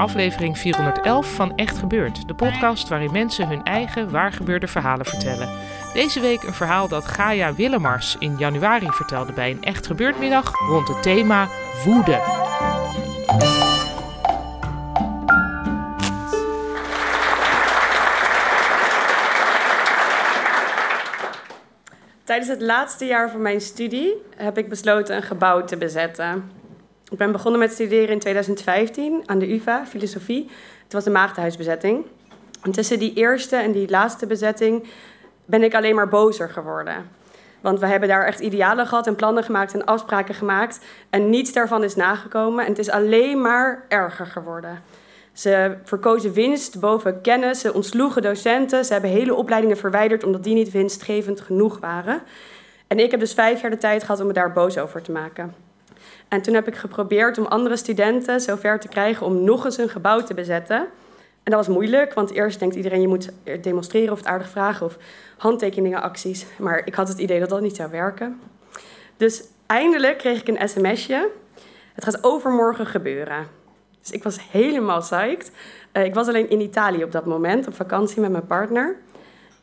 Aflevering 411 van Echt Gebeurd, de podcast waarin mensen hun eigen waargebeurde verhalen vertellen. Deze week een verhaal dat Gaia Willemars in januari vertelde bij een Echt Gebeurd middag rond het thema woede. Tijdens het laatste jaar van mijn studie heb ik besloten een gebouw te bezetten. Ik ben begonnen met studeren in 2015 aan de UvA, filosofie. Het was een maagdenhuisbezetting. En tussen die eerste en die laatste bezetting ben ik alleen maar bozer geworden. Want we hebben daar echt idealen gehad en plannen gemaakt en afspraken gemaakt. En niets daarvan is nagekomen. En het is alleen maar erger geworden. Ze verkozen winst boven kennis. Ze ontsloegen docenten. Ze hebben hele opleidingen verwijderd omdat die niet winstgevend genoeg waren. En ik heb dus vijf jaar de tijd gehad om me daar boos over te maken. En toen heb ik geprobeerd om andere studenten zover te krijgen om nog eens een gebouw te bezetten. En dat was moeilijk, want eerst denkt iedereen je moet demonstreren of het aardig vragen of handtekeningenacties. Maar ik had het idee dat dat niet zou werken. Dus eindelijk kreeg ik een sms'je. Het gaat overmorgen gebeuren. Dus ik was helemaal psyched. Uh, ik was alleen in Italië op dat moment, op vakantie met mijn partner.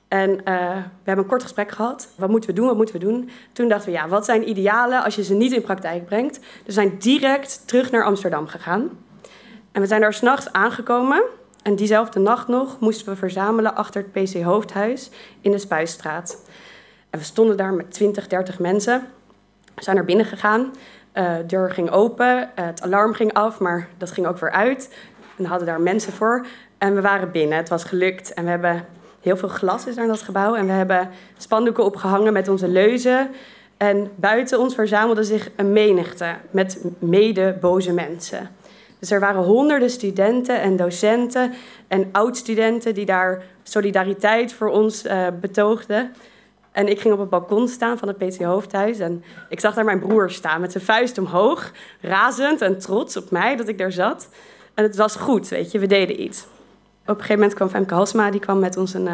En uh, we hebben een kort gesprek gehad. Wat moeten we doen? Wat moeten we doen? Toen dachten we, ja, wat zijn idealen als je ze niet in praktijk brengt? We zijn direct terug naar Amsterdam gegaan. En we zijn daar s'nachts aangekomen. En diezelfde nacht nog moesten we verzamelen achter het PC Hoofdhuis in de Spuisstraat. En we stonden daar met 20, 30 mensen. We zijn naar binnen gegaan. Uh, de deur ging open, uh, het alarm ging af, maar dat ging ook weer uit. En we hadden daar mensen voor. En we waren binnen. Het was gelukt. En we hebben heel veel glas is in dat gebouw. En we hebben spandoeken opgehangen met onze leuzen. En buiten ons verzamelde zich een menigte met mede boze mensen. Dus er waren honderden studenten en docenten en oud-studenten die daar solidariteit voor ons uh, betoogden. En ik ging op het balkon staan van het PC Hoofdhuis. En ik zag daar mijn broer staan met zijn vuist omhoog. Razend en trots op mij dat ik daar zat. En het was goed, weet je, we deden iets. Op een gegeven moment kwam Femke Halsma. Die kwam met ons een, uh,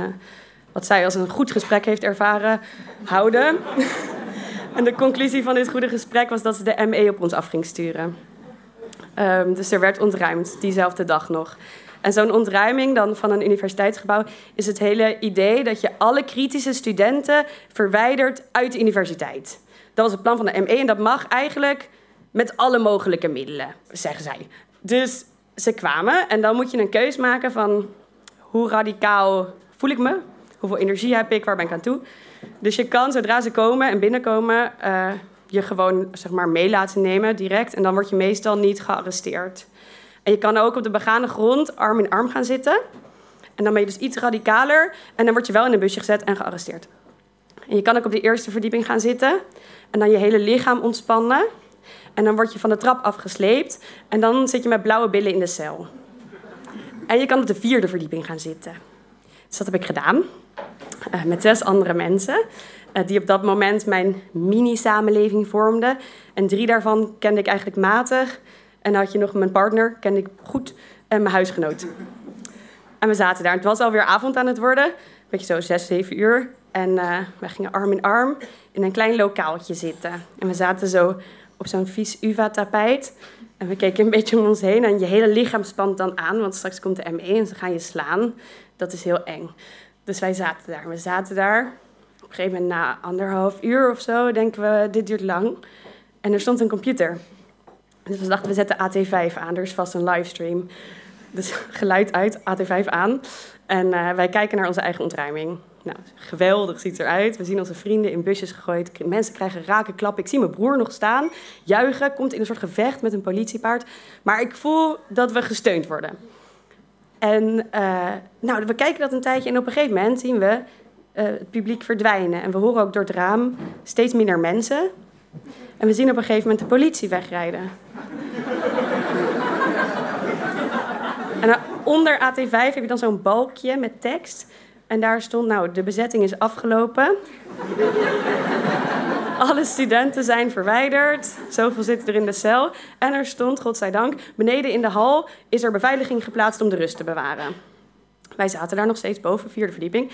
wat zij als een goed gesprek heeft ervaren, houden. en de conclusie van dit goede gesprek was dat ze de ME op ons af ging sturen. Um, dus er werd ontruimd, diezelfde dag nog. En zo'n ontruiming dan van een universiteitsgebouw is het hele idee dat je alle kritische studenten verwijdert uit de universiteit. Dat was het plan van de ME en dat mag eigenlijk met alle mogelijke middelen, zeggen zij. Dus ze kwamen en dan moet je een keus maken van hoe radicaal voel ik me, hoeveel energie heb ik, waar ben ik aan toe. Dus je kan zodra ze komen en binnenkomen uh, je gewoon zeg maar mee laten nemen direct en dan word je meestal niet gearresteerd. En je kan ook op de begane grond arm in arm gaan zitten. En dan ben je dus iets radicaler. En dan word je wel in een busje gezet en gearresteerd. En je kan ook op de eerste verdieping gaan zitten. En dan je hele lichaam ontspannen. En dan word je van de trap afgesleept. En dan zit je met blauwe billen in de cel. En je kan op de vierde verdieping gaan zitten. Dus dat heb ik gedaan. Uh, met zes andere mensen. Uh, die op dat moment mijn mini-samenleving vormden. En drie daarvan kende ik eigenlijk matig. En dan had je nog mijn partner, kende ik goed, en mijn huisgenoot. En we zaten daar. Het was alweer avond aan het worden. Beetje zo zes, zeven uur. En uh, we gingen arm in arm in een klein lokaaltje zitten. En we zaten zo op zo'n vies UVA-tapijt. En we keken een beetje om ons heen. En je hele lichaam spant dan aan. Want straks komt de ME en ze gaan je slaan. Dat is heel eng. Dus wij zaten daar. We zaten daar. Op een gegeven moment na anderhalf uur of zo denken we, dit duurt lang. En er stond een computer. Dus we dachten, we zetten AT5 aan. Er is vast een livestream. Dus geluid uit, AT5 aan. En uh, wij kijken naar onze eigen ontruiming. Nou, geweldig ziet eruit. We zien onze vrienden in busjes gegooid. Mensen krijgen raken klappen. Ik zie mijn broer nog staan, juichen. Komt in een soort gevecht met een politiepaard. Maar ik voel dat we gesteund worden. En uh, nou, we kijken dat een tijdje en op een gegeven moment zien we uh, het publiek verdwijnen. En we horen ook door het raam steeds minder mensen. En we zien op een gegeven moment de politie wegrijden. en onder AT5 heb je dan zo'n balkje met tekst. En daar stond, nou, de bezetting is afgelopen. Alle studenten zijn verwijderd. Zoveel zitten er in de cel. En er stond, godzijdank, beneden in de hal is er beveiliging geplaatst om de rust te bewaren. Wij zaten daar nog steeds boven, vierde verdieping.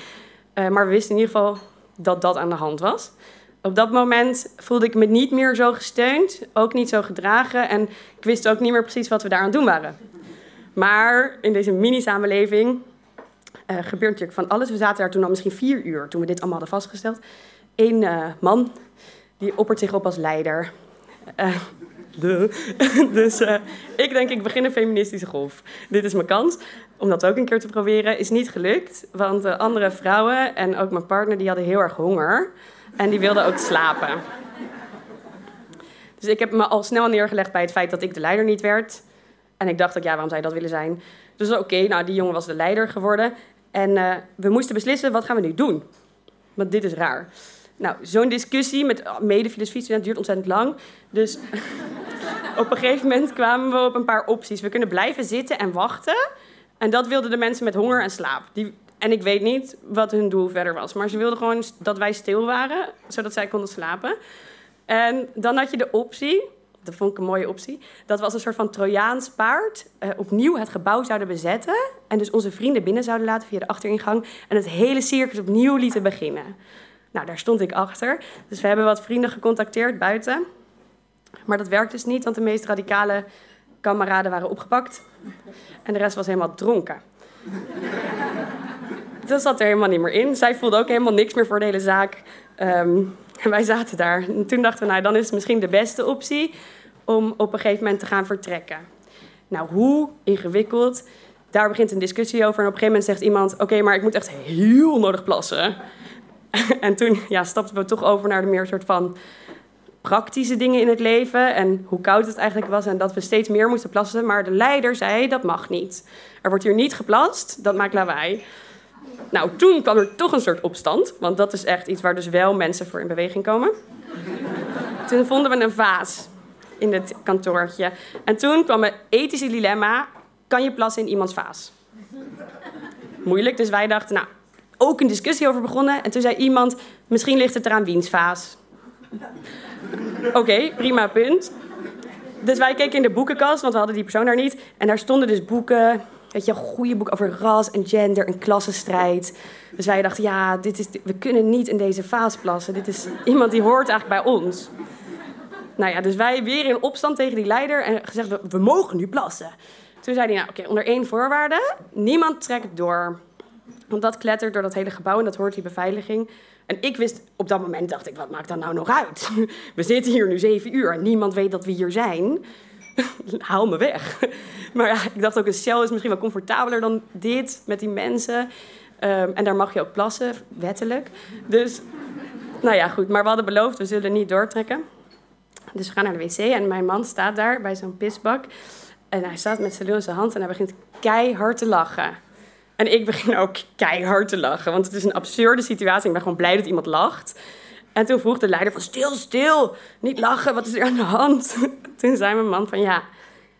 Uh, maar we wisten in ieder geval dat dat aan de hand was. Op dat moment voelde ik me niet meer zo gesteund, ook niet zo gedragen. En ik wist ook niet meer precies wat we daar aan doen waren. Maar in deze mini-samenleving uh, gebeurt natuurlijk van alles. We zaten daar toen al misschien vier uur toen we dit allemaal hadden vastgesteld. Eén uh, man die oppert zich op als leider. Uh, dus ik denk, ik begin een feministische golf. Dit is mijn kans om dat ook een keer te proberen. Is niet gelukt, want andere vrouwen en ook mijn partner die hadden heel erg honger. En die wilden ook slapen. Dus ik heb me al snel neergelegd bij het feit dat ik de leider niet werd. En ik dacht ook, ja, waarom zou je dat willen zijn? Dus oké, nou, die jongen was de leider geworden. En uh, we moesten beslissen, wat gaan we nu doen? Want dit is raar. Nou, zo'n discussie met mede-filosofie duurt ontzettend lang. Dus op een gegeven moment kwamen we op een paar opties. We kunnen blijven zitten en wachten. En dat wilden de mensen met honger en slaap. Die, en ik weet niet wat hun doel verder was. Maar ze wilden gewoon dat wij stil waren, zodat zij konden slapen. En dan had je de optie dat vond ik een mooie optie. Dat we als een soort van Trojaans paard uh, opnieuw het gebouw zouden bezetten. En dus onze vrienden binnen zouden laten via de achteringang. En het hele circus opnieuw lieten beginnen. Nou, daar stond ik achter. Dus we hebben wat vrienden gecontacteerd buiten. Maar dat werkte dus niet, want de meest radicale kameraden waren opgepakt. En de rest was helemaal dronken. dat zat er helemaal niet meer in. Zij voelde ook helemaal niks meer voor de hele zaak. Um, wij zaten daar. En toen dachten we, nou, dan is het misschien de beste optie om op een gegeven moment te gaan vertrekken. Nou, hoe ingewikkeld. Daar begint een discussie over. En op een gegeven moment zegt iemand: Oké, maar ik moet echt heel nodig plassen. en toen ja, stapten we toch over naar de meer soort van praktische dingen in het leven. En hoe koud het eigenlijk was. En dat we steeds meer moesten plassen. Maar de leider zei: Dat mag niet. Er wordt hier niet geplast. Dat maakt lawaai. Nou, toen kwam er toch een soort opstand. Want dat is echt iets waar dus wel mensen voor in beweging komen. toen vonden we een vaas in het kantoortje. En toen kwam een ethische dilemma. Kan je plassen in iemands vaas? Moeilijk, dus wij dachten, nou, ook een discussie over begonnen. En toen zei iemand, misschien ligt het eraan wiens vaas. Oké, prima punt. Dus wij keken in de boekenkast, want we hadden die persoon daar niet. En daar stonden dus boeken Weet je, een goede boek over ras en gender en klassenstrijd. Dus wij dachten, ja, dit is, we kunnen niet in deze vaas plassen. Dit is iemand die hoort eigenlijk bij ons. Nou ja, dus wij weer in opstand tegen die leider en gezegd, we, we mogen nu plassen. Toen zei hij, nou oké, onder één voorwaarde, niemand trekt door. Want dat klettert door dat hele gebouw en dat hoort die beveiliging. En ik wist, op dat moment dacht ik, wat maakt dat nou nog uit? We zitten hier nu zeven uur en niemand weet dat we hier zijn. haal me weg. Maar ja, ik dacht ook, een cel is misschien wel comfortabeler dan dit met die mensen. Um, en daar mag je ook plassen, wettelijk. Dus, nou ja, goed. Maar we hadden beloofd, we zullen niet doortrekken. Dus we gaan naar de wc en mijn man staat daar bij zo'n pisbak. En hij staat met zijn loze hand en hij begint keihard te lachen. En ik begin ook keihard te lachen, want het is een absurde situatie. Ik ben gewoon blij dat iemand lacht. En toen vroeg de leider van stil, stil, niet lachen, wat is er aan de hand? Toen zei mijn man van ja,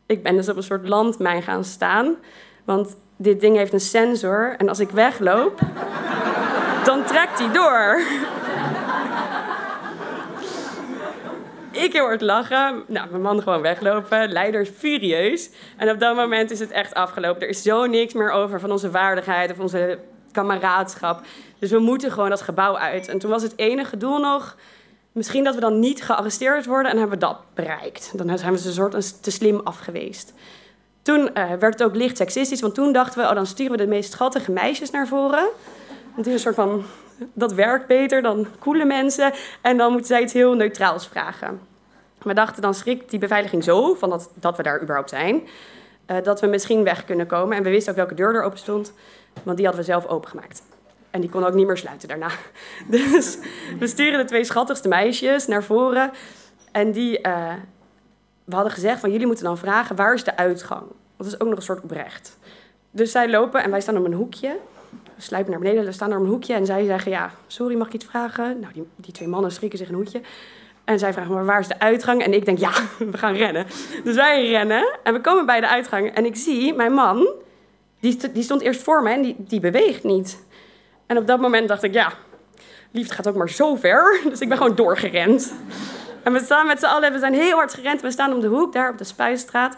ik ben dus op een soort landmijn gaan staan. Want dit ding heeft een sensor en als ik wegloop, dan trekt hij door. ik heel hard lachen. Nou, mijn man gewoon weglopen. Leider furieus. En op dat moment is het echt afgelopen. Er is zo niks meer over van onze waardigheid of onze kameraadschap. Dus we moeten gewoon dat gebouw uit. En toen was het enige doel nog... misschien dat we dan niet gearresteerd worden... en hebben we dat bereikt. Dan zijn we ze een soort te slim afgeweest. Toen uh, werd het ook licht seksistisch, want toen dachten we... oh, dan sturen we de meest schattige meisjes naar voren. Het is een soort van... dat werkt beter dan coole mensen. En dan moeten zij iets heel neutraals vragen. We dachten, dan schrikt die beveiliging zo... van dat, dat we daar überhaupt zijn... Uh, dat we misschien weg kunnen komen. En we wisten ook welke deur er open stond, want die hadden we zelf opengemaakt. En die kon ook niet meer sluiten daarna. Dus we sturen de twee schattigste meisjes naar voren. En die, uh, we hadden gezegd van jullie moeten dan vragen waar is de uitgang? Want dat is ook nog een soort oprecht. Dus zij lopen en wij staan op een hoekje. We sluipen naar beneden, we staan op een hoekje. En zij zeggen, ja, sorry, mag ik iets vragen? Nou, die, die twee mannen schrikken zich een hoedje. En zij vragen, maar waar is de uitgang? En ik denk, ja, we gaan rennen. Dus wij rennen en we komen bij de uitgang. En ik zie mijn man, die, die stond eerst voor me en die, die beweegt niet. En op dat moment dacht ik, ja, liefde gaat ook maar zo ver. Dus ik ben gewoon doorgerend. En we staan met z'n allen, we zijn heel hard gerend. We staan om de hoek, daar op de Spuistraat.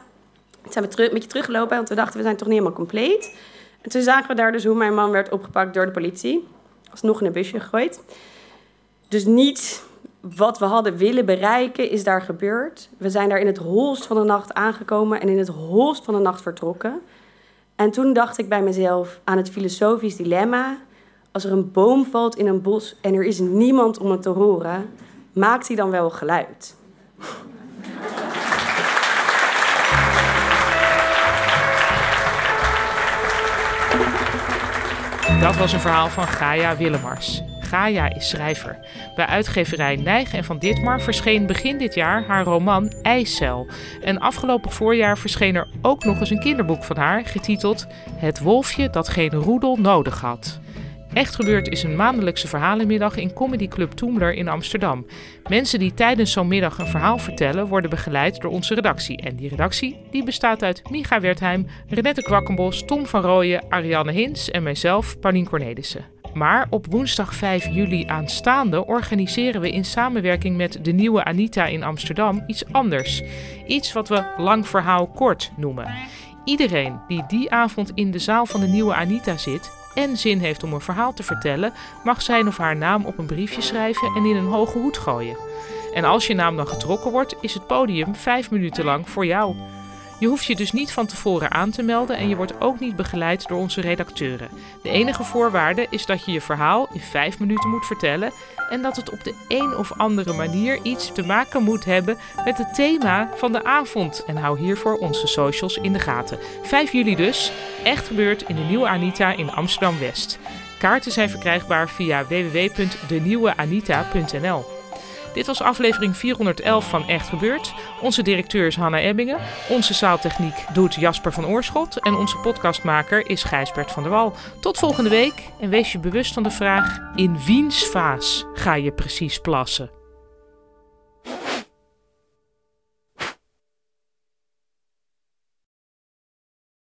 Toen zijn we terug, een beetje teruggelopen, want we dachten, we zijn toch niet helemaal compleet. En toen zagen we daar dus hoe mijn man werd opgepakt door de politie. Alsnog in een busje gegooid. Dus niet wat we hadden willen bereiken, is daar gebeurd. We zijn daar in het holst van de nacht aangekomen en in het holst van de nacht vertrokken. En toen dacht ik bij mezelf aan het filosofisch dilemma. Als er een boom valt in een bos en er is niemand om het te horen, maakt hij dan wel geluid? Dat was een verhaal van Gaia Willemars. Gaia is schrijver. Bij uitgeverij Nijg en van Ditmar verscheen begin dit jaar haar roman IJscel. En afgelopen voorjaar verscheen er ook nog eens een kinderboek van haar, getiteld Het wolfje dat geen roedel nodig had. Echt Gebeurd is een maandelijkse verhalenmiddag in Comedy Club Toemler in Amsterdam. Mensen die tijdens zo'n middag een verhaal vertellen, worden begeleid door onze redactie. En die redactie die bestaat uit Micha Wertheim, Renette Kwakkenbos, Tom van Rooyen, Ariane Hins en mijzelf, Paulien Cornelissen. Maar op woensdag 5 juli aanstaande organiseren we in samenwerking met de nieuwe Anita in Amsterdam iets anders. Iets wat we lang verhaal kort noemen. Iedereen die die avond in de zaal van de nieuwe Anita zit en zin heeft om een verhaal te vertellen, mag zijn of haar naam op een briefje schrijven en in een hoge hoed gooien. En als je naam dan getrokken wordt, is het podium vijf minuten lang voor jou. Je hoeft je dus niet van tevoren aan te melden en je wordt ook niet begeleid door onze redacteuren. De enige voorwaarde is dat je je verhaal in vijf minuten moet vertellen en dat het op de een of andere manier iets te maken moet hebben met het thema van de avond. En hou hiervoor onze socials in de gaten. 5 juli dus, echt gebeurd in de Nieuwe Anita in Amsterdam West. Kaarten zijn verkrijgbaar via www.denieuweanita.nl. Dit was aflevering 411 van Echt Gebeurd. Onze directeur is Hanna Ebbingen. Onze zaaltechniek doet Jasper van Oorschot. En onze podcastmaker is Gijsbert van der Wal. Tot volgende week en wees je bewust van de vraag: in wiens vaas ga je precies plassen?